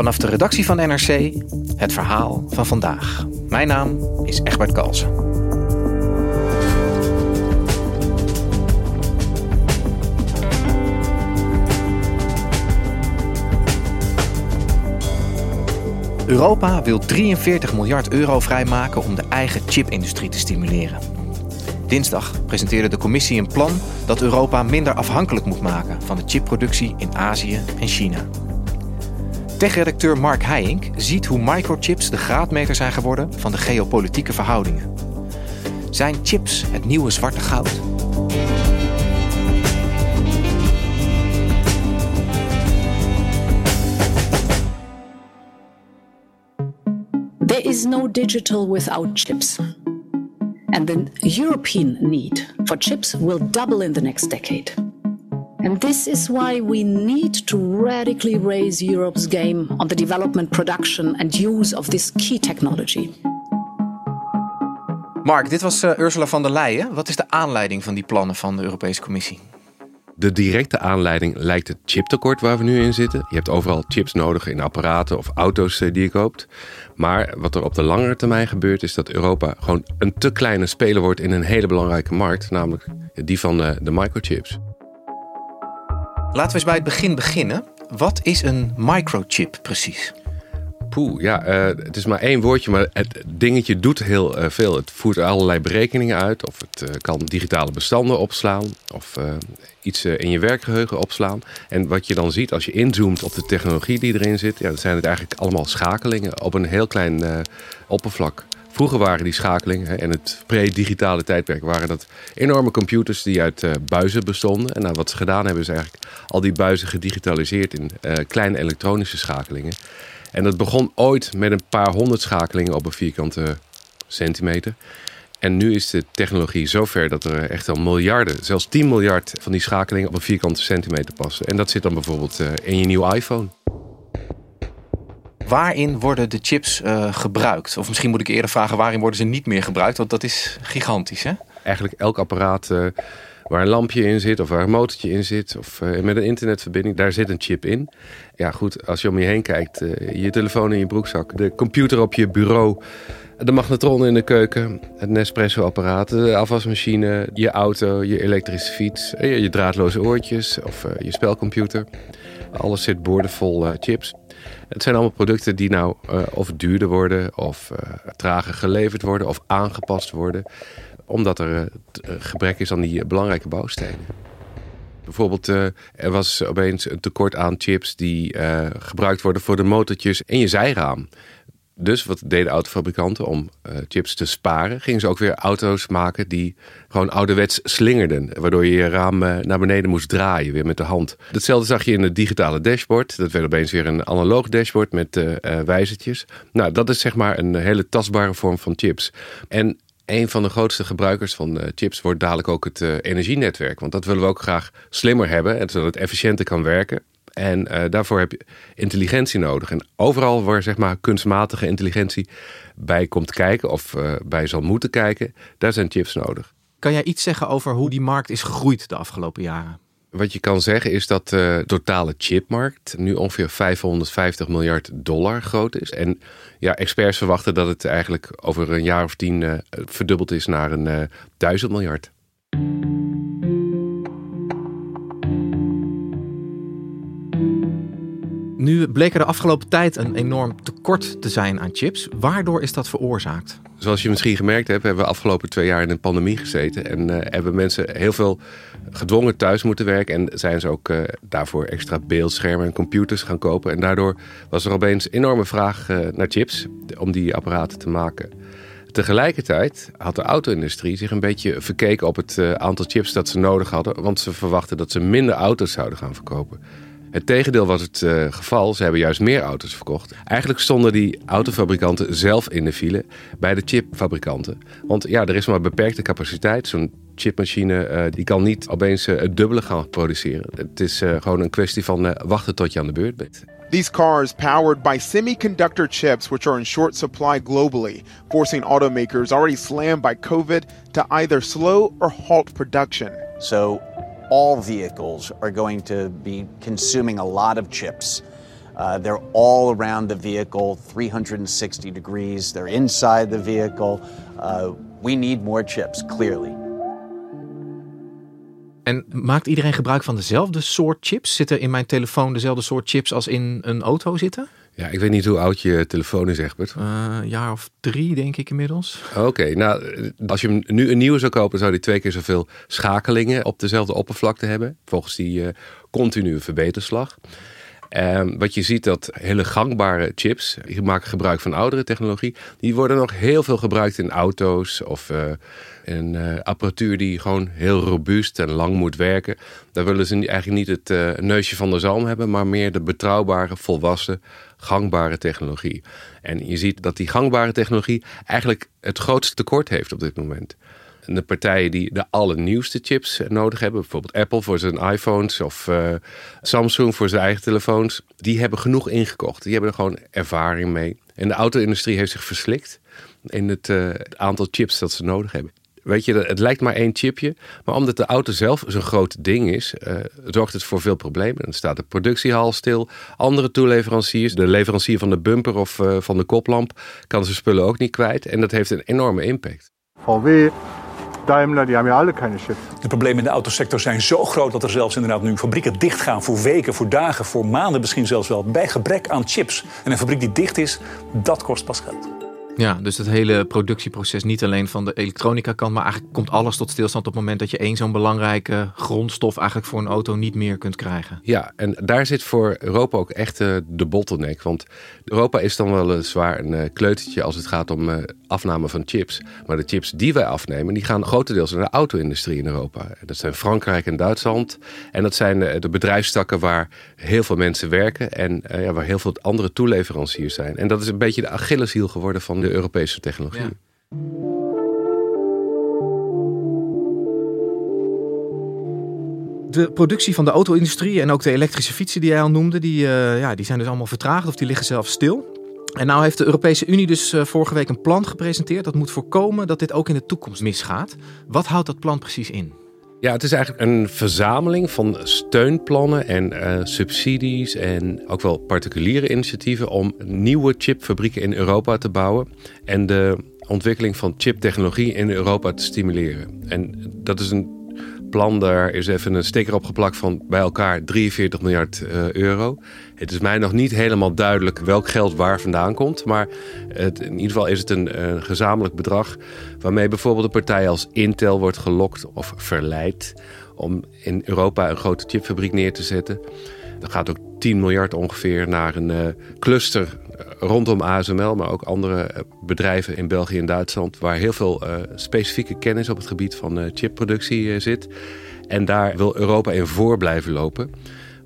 Vanaf de redactie van NRC het verhaal van vandaag. Mijn naam is Egbert Kalsen. Europa wil 43 miljard euro vrijmaken om de eigen chipindustrie te stimuleren. Dinsdag presenteerde de commissie een plan dat Europa minder afhankelijk moet maken van de chipproductie in Azië en China. Tech-redacteur Mark Heijink ziet hoe microchips de graadmeter zijn geworden van de geopolitieke verhoudingen. Zijn chips het nieuwe zwarte goud? There is no digital without chips. And the European need for chips will double in the next decade. And this is why we need to radically raise Europe's game on the development, production, and use of this key technology. Mark, dit was uh, Ursula von der Leyen. Wat is de aanleiding van die plannen van de Europese Commissie? De directe aanleiding lijkt het chiptekort waar we nu in zitten. Je hebt overal chips nodig in apparaten of auto's eh, die je koopt. Maar wat er op de langere termijn gebeurt, is dat Europa gewoon een te kleine speler wordt in een hele belangrijke markt, namelijk die van de, de microchips. Laten we eens bij het begin beginnen. Wat is een microchip precies? Poeh, ja, uh, het is maar één woordje, maar het dingetje doet heel uh, veel. Het voert allerlei berekeningen uit, of het uh, kan digitale bestanden opslaan, of iets in je werkgeheugen opslaan. En wat je dan ziet als je inzoomt op de technologie die erin zit, ja, zijn het eigenlijk allemaal schakelingen op een heel klein oppervlak. Vroeger waren die schakelingen en het pre-digitale tijdperk waren dat enorme computers die uit uh, buizen bestonden. En nou, wat ze gedaan hebben is eigenlijk al die buizen gedigitaliseerd in uh, kleine elektronische schakelingen. En dat begon ooit met een paar honderd schakelingen op een vierkante centimeter. En nu is de technologie zover dat er echt al miljarden, zelfs 10 miljard van die schakelingen op een vierkante centimeter passen. En dat zit dan bijvoorbeeld uh, in je nieuwe iPhone. Waarin worden de chips uh, gebruikt? Of misschien moet ik eerder vragen, waarin worden ze niet meer gebruikt? Want dat is gigantisch, hè? Eigenlijk elk apparaat uh, waar een lampje in zit, of waar een motortje in zit, of uh, met een internetverbinding, daar zit een chip in. Ja, goed, als je om je heen kijkt, je telefoon in je broekzak, de computer op je bureau, de magnetron in de keuken, het Nespresso-apparaat, de afwasmachine, je auto, je elektrische fiets, je draadloze oortjes of je spelcomputer. Alles zit boordevol chips. Het zijn allemaal producten die nou uh, of duurder worden, of uh, trager geleverd worden, of aangepast worden. Omdat er uh, gebrek is aan die belangrijke bouwstenen. Bijvoorbeeld, er was opeens een tekort aan chips die gebruikt worden voor de motortjes in je zijraam. Dus wat deden autofabrikanten om uh, chips te sparen? Gingen ze ook weer auto's maken die gewoon ouderwets slingerden. Waardoor je je raam uh, naar beneden moest draaien, weer met de hand. Hetzelfde zag je in het digitale dashboard. Dat werd opeens weer een analoog dashboard met uh, wijzertjes. Nou, dat is zeg maar een hele tastbare vorm van chips. En een van de grootste gebruikers van chips wordt dadelijk ook het energienetwerk. Want dat willen we ook graag slimmer hebben, zodat het efficiënter kan werken. En uh, daarvoor heb je intelligentie nodig. En overal waar zeg maar, kunstmatige intelligentie bij komt kijken of uh, bij zal moeten kijken, daar zijn chips nodig. Kan jij iets zeggen over hoe die markt is gegroeid de afgelopen jaren? Wat je kan zeggen is dat de totale chipmarkt nu ongeveer 550 miljard dollar groot is. En ja, experts verwachten dat het eigenlijk over een jaar of tien uh, verdubbeld is naar een uh, duizend miljard. Nu bleek er de afgelopen tijd een enorm tekort te zijn aan chips. Waardoor is dat veroorzaakt? zoals je misschien gemerkt hebt, hebben we afgelopen twee jaar in een pandemie gezeten. En uh, hebben mensen heel veel gedwongen thuis moeten werken. En zijn ze ook uh, daarvoor extra beeldschermen en computers gaan kopen. En daardoor was er opeens enorme vraag uh, naar chips om die apparaten te maken. Tegelijkertijd had de auto-industrie zich een beetje verkeken op het aantal chips dat ze nodig hadden. Want ze verwachten dat ze minder auto's zouden gaan verkopen. Het tegendeel was het uh, geval. Ze hebben juist meer auto's verkocht. Eigenlijk stonden die autofabrikanten zelf in de file bij de chipfabrikanten. Want ja, er is maar beperkte capaciteit. Zo'n chipmachine uh, die kan niet opeens uh, het dubbele gaan produceren. Het is gewoon een kwestie van wachten tot je aan de beurt bent. These cars powered by semiconductor chips which are in short supply globally, forcing automakers already slammed by COVID to either slow or halt production. So all vehicles are going to be consuming a lot of chips. Uh, they're all around the vehicle, 360 degrees. They're inside the vehicle. Uh, we need more chips, clearly. En maakt iedereen gebruik van dezelfde soort chips? Zitten in mijn telefoon dezelfde soort chips als in een auto zitten? Ja, ik weet niet hoe oud je telefoon is, Egbert. Uh, een jaar of drie, denk ik inmiddels. Oké, nou, als je nu een nieuwe zou kopen, zou die twee keer zoveel schakelingen op dezelfde oppervlakte hebben. Volgens die uh, continue verbeterslag. Um, wat je ziet dat hele gangbare chips, die maken gebruik van oudere technologie, die worden nog heel veel gebruikt in auto's of uh, in uh, apparatuur die gewoon heel robuust en lang moet werken. Daar willen ze eigenlijk niet het uh, neusje van de zalm hebben, maar meer de betrouwbare, volwassen, gangbare technologie. En je ziet dat die gangbare technologie eigenlijk het grootste tekort heeft op dit moment de partijen die de allernieuwste chips nodig hebben, bijvoorbeeld Apple voor zijn iPhones of uh, Samsung voor zijn eigen telefoons, die hebben genoeg ingekocht. Die hebben er gewoon ervaring mee. En de auto-industrie heeft zich verslikt in het, het aantal chips dat ze nodig hebben. Weet je, het lijkt maar één chipje. Maar omdat de auto zelf zo'n groot ding is, uh, zorgt het voor veel problemen. Dan staat de productiehal stil. Andere toeleveranciers, de leverancier van de bumper of uh, van de koplamp, kan zijn spullen ook niet kwijt. En dat heeft een enorme impact. VW, Daimler, die hebben alle keine chips. De problemen in de autosector zijn zo groot dat er zelfs inderdaad nu fabrieken dichtgaan voor weken, voor dagen, voor maanden misschien zelfs wel, bij gebrek aan chips. En een fabriek die dicht is, dat kost pas geld. Ja, dus het hele productieproces niet alleen van de elektronica kant, maar eigenlijk komt alles tot stilstand op het moment dat je één zo'n belangrijke grondstof eigenlijk voor een auto niet meer kunt krijgen. Ja, en daar zit voor Europa ook echt uh, de bottleneck. Want Europa is dan wel zwaar een uh, kleutertje als het gaat om afname van chips. Maar de chips die wij afnemen, die gaan grotendeels naar de auto-industrie in Europa. Dat zijn Frankrijk en Duitsland. En dat zijn de bedrijfstakken waar heel veel mensen werken en waar heel veel andere toeleveranciers zijn. En dat is een beetje de Achilleshiel geworden van de Europese technologie. Ja. De productie van de auto-industrie en ook de elektrische fietsen die jij al noemde, die, uh, ja, die zijn dus allemaal vertraagd of die liggen zelfs stil. En nou heeft de Europese Unie dus uh, vorige week een plan gepresenteerd dat moet voorkomen dat dit ook in de toekomst misgaat. Wat houdt dat plan precies in? Ja, het is eigenlijk een verzameling van steunplannen en uh, subsidies en ook wel particuliere initiatieven om nieuwe chipfabrieken in Europa te bouwen en de ontwikkeling van chiptechnologie in Europa te stimuleren. En dat is een plan, daar is even een sticker op geplakt van bij elkaar 43 miljard uh, euro. Het is mij nog niet helemaal duidelijk welk geld waar vandaan komt. Maar het, in ieder geval is het een, gezamenlijk bedrag waarmee bijvoorbeeld een partij als Intel wordt gelokt of verleid om in Europa een grote chipfabriek neer te zetten. Er gaat ook 10 miljard ongeveer naar een uh, cluster rondom ASML, maar ook andere bedrijven in België en Duitsland, waar heel veel uh, specifieke kennis op het gebied van uh, chipproductie zit. En daar wil Europa in voor blijven lopen.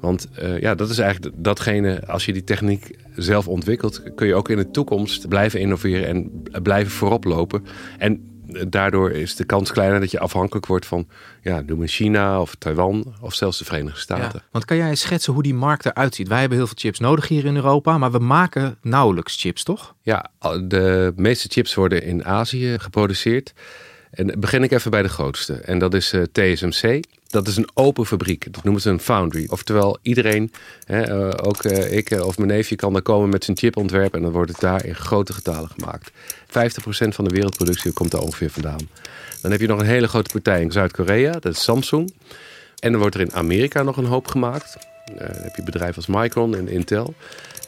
Want ja, dat is eigenlijk datgene, als je die techniek zelf ontwikkelt, kun je ook in de toekomst blijven innoveren en blijven voorop lopen. En daardoor is de kans kleiner dat je afhankelijk wordt van, ja, noem maar China of Taiwan of zelfs de Verenigde Staten. Ja, want kan jij schetsen hoe die markt eruit ziet? Wij hebben heel veel chips nodig hier in Europa, maar we maken nauwelijks chips, toch? Ja, de meeste chips worden in Azië geproduceerd. En begin ik even bij de grootste. En dat is uh, TSMC. Dat is een open fabriek. Dat noemen ze een foundry. Oftewel, iedereen, hè, uh, ook uh, ik of mijn neefje, kan daar komen met zijn chipontwerp. En dan wordt het daar in grote getalen gemaakt. 50% van de wereldproductie komt daar ongeveer vandaan. Dan heb je nog een hele grote partij in Zuid-Korea. Dat is Samsung. En dan wordt er in Amerika nog een hoop gemaakt. dan heb je bedrijven als Micron en Intel.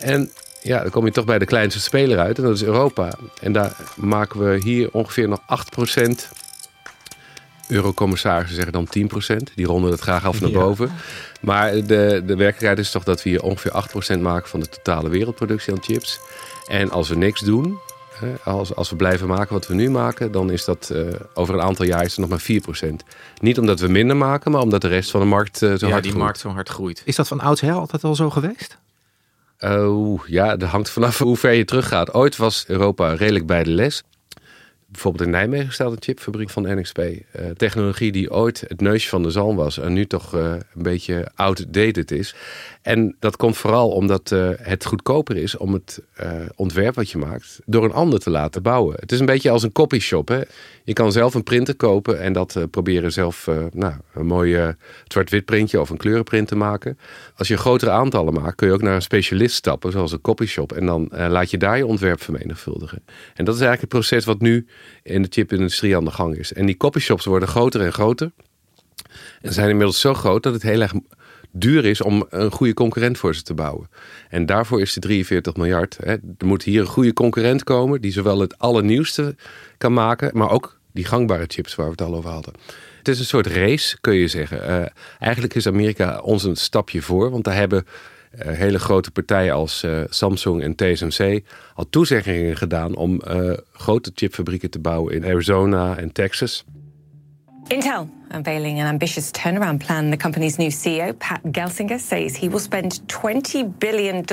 En ja, dan kom je toch bij de kleinste speler uit en dat is Europa. En daar maken we hier ongeveer nog 8%. Eurocommissarissen zeggen dan 10%. Die ronden het graag af naar Ja. boven. Maar de, de werkelijkheid is toch dat we hier ongeveer 8% maken van de totale wereldproductie aan chips. En als we niks doen, als, als we blijven maken wat we nu maken, dan is dat eh, over een aantal jaar is het nog maar 4%. Niet omdat we minder maken, maar omdat de rest van de markt eh, zo ja, hard die groeit. markt zo hard groeit. Is dat van oudsher altijd al zo geweest? Oh, ja, dat hangt vanaf hoe ver je teruggaat. Ooit was Europa redelijk bij de les. Bijvoorbeeld in Nijmegen staat een chipfabriek van NXP. Eh, technologie die ooit het neusje van de zalm was en nu toch eh, een beetje outdated is. En dat komt vooral omdat eh, het goedkoper is om het ontwerp wat je maakt door een ander te laten bouwen. Het is een beetje als een copyshop. Hè? Je kan zelf een printer kopen en dat proberen zelf nou, een mooi zwart-wit printje of een kleurenprint te maken. Als je grotere aantallen maakt, kun je ook naar een specialist stappen, zoals een copyshop. En dan laat je daar je ontwerp vermenigvuldigen. En dat is eigenlijk het proces wat nu in de chipindustrie aan de gang is. En die copyshops worden groter en groter. En zijn inmiddels zo groot dat het heel erg duur is om een goede concurrent voor ze te bouwen. En daarvoor is de 43 miljard. Hè, er moet hier een goede concurrent komen die zowel het allernieuwste kan maken, maar ook die gangbare chips waar we het al over hadden. Het is een soort race, kun je zeggen. Eh, eigenlijk is Amerika ons een stapje voor, want daar hebben hele grote partijen als eh, Samsung en TSMC al toezeggingen gedaan om eh, grote chipfabrieken te bouwen in Arizona en Texas. Intel unveiling an ambitious turnaround plan. The company's new CEO, Pat Gelsinger, says he will spend $20 billion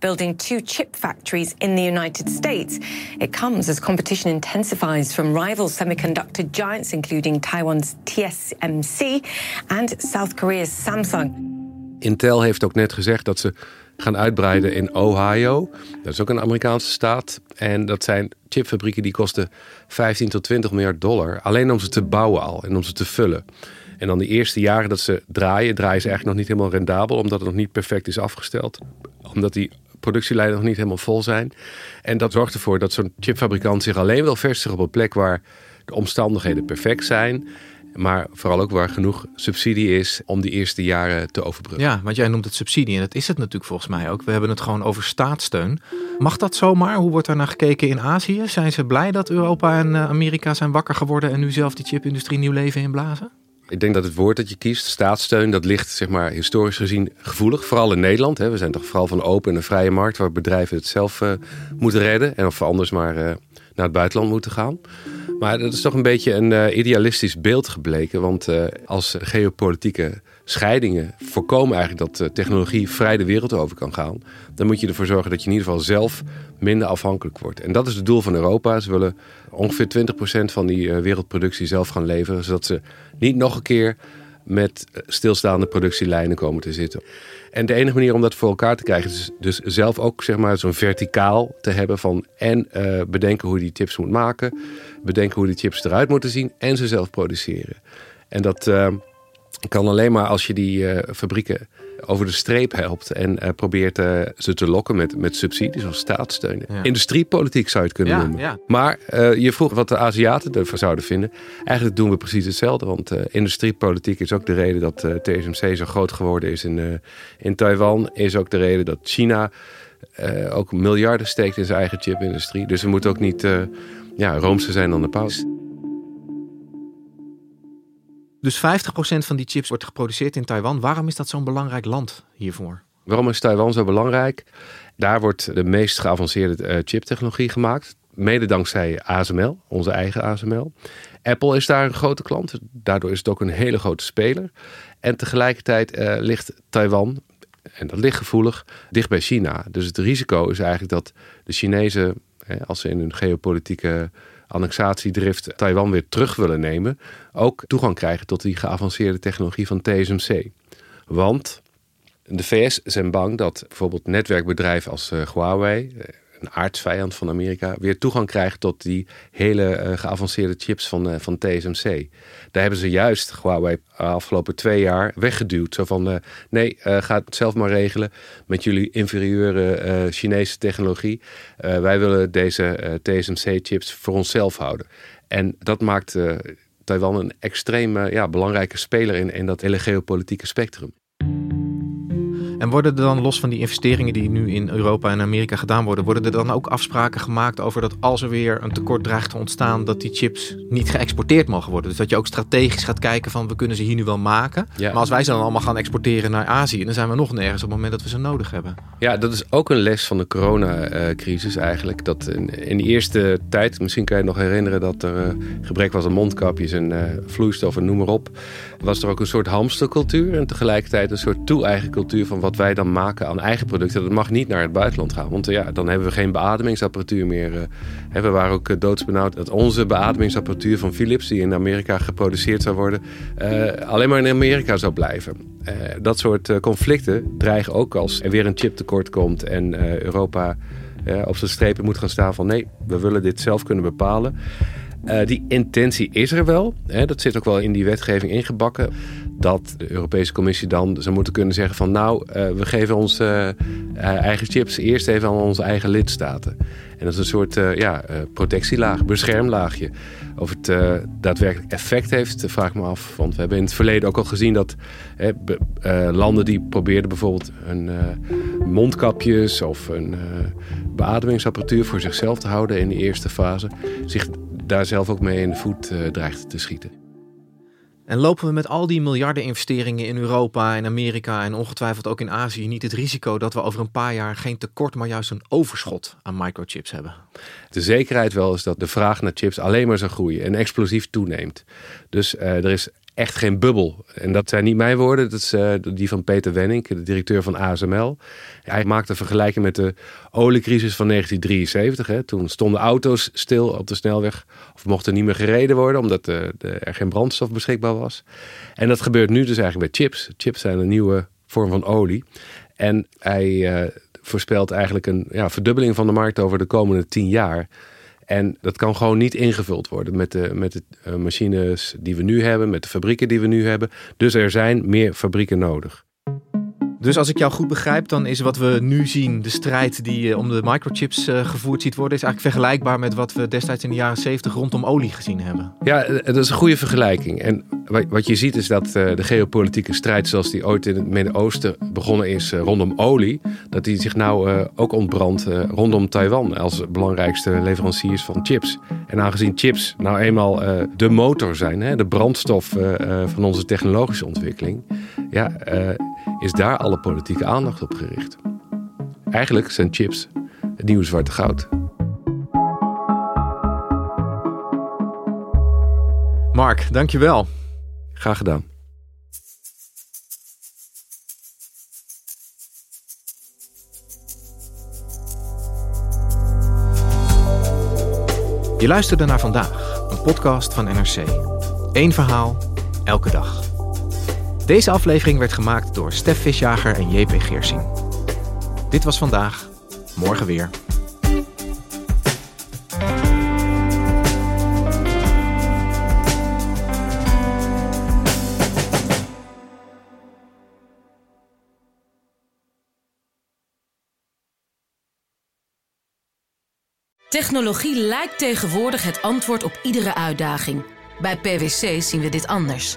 building two chip factories in the United States. It comes as competition intensifies from rival semiconductor giants, including Taiwan's TSMC and South Korea's Samsung. Intel heeft ook net gezegd dat ze gaan uitbreiden in Ohio. Dat is ook een Amerikaanse staat. En dat zijn chipfabrieken die kosten 15 tot 20 miljard dollar. Alleen om ze te bouwen al en om ze te vullen. En dan de eerste jaren dat ze draaien, draaien ze eigenlijk nog niet helemaal rendabel. Omdat het nog niet perfect is afgesteld. Omdat die productielijnen nog niet helemaal vol zijn. En dat zorgt ervoor dat zo'n chipfabrikant zich alleen wil vestigen op een plek waar de omstandigheden perfect zijn. Maar vooral ook waar genoeg subsidie is om die eerste jaren te overbruggen. Ja, want jij noemt het subsidie en dat is het natuurlijk volgens mij ook. We hebben het gewoon over staatssteun. Mag dat zomaar? Hoe wordt daar naar gekeken in Azië? Zijn ze blij dat Europa en eh, Amerika zijn wakker geworden en nu zelf die chipindustrie nieuw leven inblazen? Ik denk dat het woord dat je kiest, staatssteun, dat ligt zeg maar, historisch gezien gevoelig. Vooral in Nederland. Hè. We zijn toch vooral van open en een vrije markt waar bedrijven het zelf eh, moeten redden. En of anders maar eh, naar het buitenland moeten gaan. Maar dat is toch een beetje een eh, idealistisch beeld gebleken. Want eh, als geopolitieke scheidingen voorkomen eigenlijk dat eh, technologie vrij de wereld over kan gaan. Dan moet je ervoor zorgen dat je in ieder geval zelf minder afhankelijk wordt. En dat is het doel van Europa. Ze willen ongeveer 20% van die wereldproductie zelf gaan leveren. Zodat ze niet nog een keer met eh, stilstaande productielijnen komen te zitten. En de enige manier om dat voor elkaar te krijgen is dus zelf ook zeg maar, zo'n verticaal te hebben van en eh, bedenken hoe je die chips moet maken, bedenken hoe die chips eruit moeten zien en ze zelf produceren. En dat eh, kan alleen maar als je die fabrieken over de streep helpt en eh, probeert eh, ze te lokken met, met subsidies of staatssteun. Ja. Industriepolitiek zou je het kunnen Ja, noemen. ja. Maar eh, je vroeg wat de Aziaten ervan zouden vinden. Eigenlijk doen we precies hetzelfde. Want industriepolitiek is ook de reden dat TSMC zo groot geworden is in, in Taiwan. Is ook de reden dat China ook miljarden steekt in zijn eigen chipindustrie. Dus we moeten ook niet ja, roomser zijn dan de paus. Dus 50% van die chips wordt geproduceerd in Taiwan. Waarom is dat zo'n belangrijk land hiervoor? Waarom is Taiwan zo belangrijk? Daar wordt de meest geavanceerde eh, chiptechnologie gemaakt. Mede dankzij ASML, onze eigen ASML. Apple is daar een grote klant. Daardoor is het ook een hele grote speler. En tegelijkertijd eh, ligt Taiwan, en dat ligt gevoelig, dicht bij China. Dus het risico is eigenlijk dat de Chinezen, hè, als ze in hun geopolitieke annexatiedrift Taiwan weer terug willen nemen, ook toegang krijgen tot die geavanceerde technologie van TSMC. Want de VS zijn bang dat bijvoorbeeld netwerkbedrijven als eh, Huawei, eh, een aardsvijand van Amerika, weer toegang krijgen tot die hele eh, geavanceerde chips van, eh, van TSMC. Daar hebben ze juist Huawei afgelopen twee jaar weggeduwd. Zo van, eh, nee, ga het zelf maar regelen met jullie inferieure Chinese technologie. Wij willen deze TSMC-chips voor onszelf houden. En dat maakt Taiwan een extreem ja, belangrijke speler in, in dat hele geopolitieke spectrum. En worden er dan, los van die investeringen die nu in Europa en Amerika gedaan worden, worden er dan ook afspraken gemaakt over dat als er weer een tekort dreigt te ontstaan, dat die chips niet geëxporteerd mogen worden? Dus dat je ook strategisch gaat kijken van we kunnen ze hier nu wel maken. Maar als wij ze dan allemaal gaan exporteren naar Azië, dan zijn we nog nergens op het moment dat we ze nodig hebben. Ja, dat is ook een les van de coronacrisis eigenlijk. Dat in, de eerste tijd, misschien kan je nog herinneren dat er uh, gebrek was aan mondkapjes en uh, vloeistof en noem maar op. Was er ook een soort hamstercultuur en tegelijkertijd een soort toe-eigen cultuur van wat wij dan maken aan eigen producten. Dat mag niet naar het buitenland gaan, want ja, dan hebben we geen beademingsapparatuur meer. Uh, we waren ook doodsbenauwd dat onze beademingsapparatuur van Philips, die in Amerika geproduceerd zou worden, alleen maar in Amerika zou blijven. dat soort conflicten dreigen ook als er weer een chiptekort komt en Europa op zijn strepen moet gaan staan van nee, we willen dit zelf kunnen bepalen. Uh, die intentie is er wel. Hè, dat zit ook wel in die wetgeving ingebakken. Dat de Europese Commissie dan zou moeten kunnen zeggen van... nou, uh, we geven onze uh, eigen chips eerst even aan onze eigen lidstaten. En dat is een soort ja, protectielaag, beschermlaagje. Of het daadwerkelijk effect heeft, vraag ik me af. Want we hebben in het verleden ook al gezien dat landen die probeerden bijvoorbeeld... een mondkapjes of een beademingsapparatuur voor zichzelf te houden in de eerste fase... zich daar zelf ook mee in de voet uh, dreigt te schieten. En lopen we met al die miljarden investeringen in Europa en Amerika en ongetwijfeld ook in Azië niet het risico dat we over een paar jaar geen tekort, maar juist een overschot aan microchips hebben? De zekerheid wel is dat de vraag naar chips alleen maar zal groeien en explosief toeneemt. Dus uh, er is echt geen bubbel. En dat zijn niet mijn woorden, dat is uh, die van Peter Wenning, de directeur van ASML. Hij maakt een vergelijking met de oliecrisis van 1973. Hè. Toen stonden auto's stil op de snelweg of mochten niet meer gereden worden omdat de, er geen brandstof beschikbaar was. En dat gebeurt nu dus eigenlijk bij chips. Chips zijn een nieuwe vorm van olie. En hij uh, voorspelt eigenlijk een ja, verdubbeling van de markt over de komende tien jaar. En dat kan gewoon niet ingevuld worden met de, met de uh, machines die we nu hebben, met de fabrieken die we nu hebben. Dus er zijn meer fabrieken nodig. Dus als ik jou goed begrijp, dan is wat we nu zien, de strijd die uh, om de microchips uh, gevoerd ziet worden, is eigenlijk vergelijkbaar met wat we destijds in de jaren 70 rondom olie gezien hebben. Ja, dat is een goede vergelijking. En wat je ziet is dat de geopolitieke strijd, zoals die ooit in het Midden-Oosten begonnen is rondom olie, dat die zich nou ook ontbrandt rondom Taiwan als belangrijkste leveranciers van chips. En aangezien chips nou eenmaal de motor zijn, de brandstof van onze technologische ontwikkeling, ja is daar alle politieke aandacht op gericht. Eigenlijk zijn chips het nieuwe zwarte goud. Mark, dankjewel. Graag gedaan. Je luisterde naar vandaag, een podcast van NRC. Eén verhaal, elke dag. Deze aflevering werd gemaakt door Stef Visjager en JP Geersing. Dit was vandaag, morgen weer. Technologie lijkt tegenwoordig het antwoord op iedere uitdaging. Bij PwC zien we dit anders.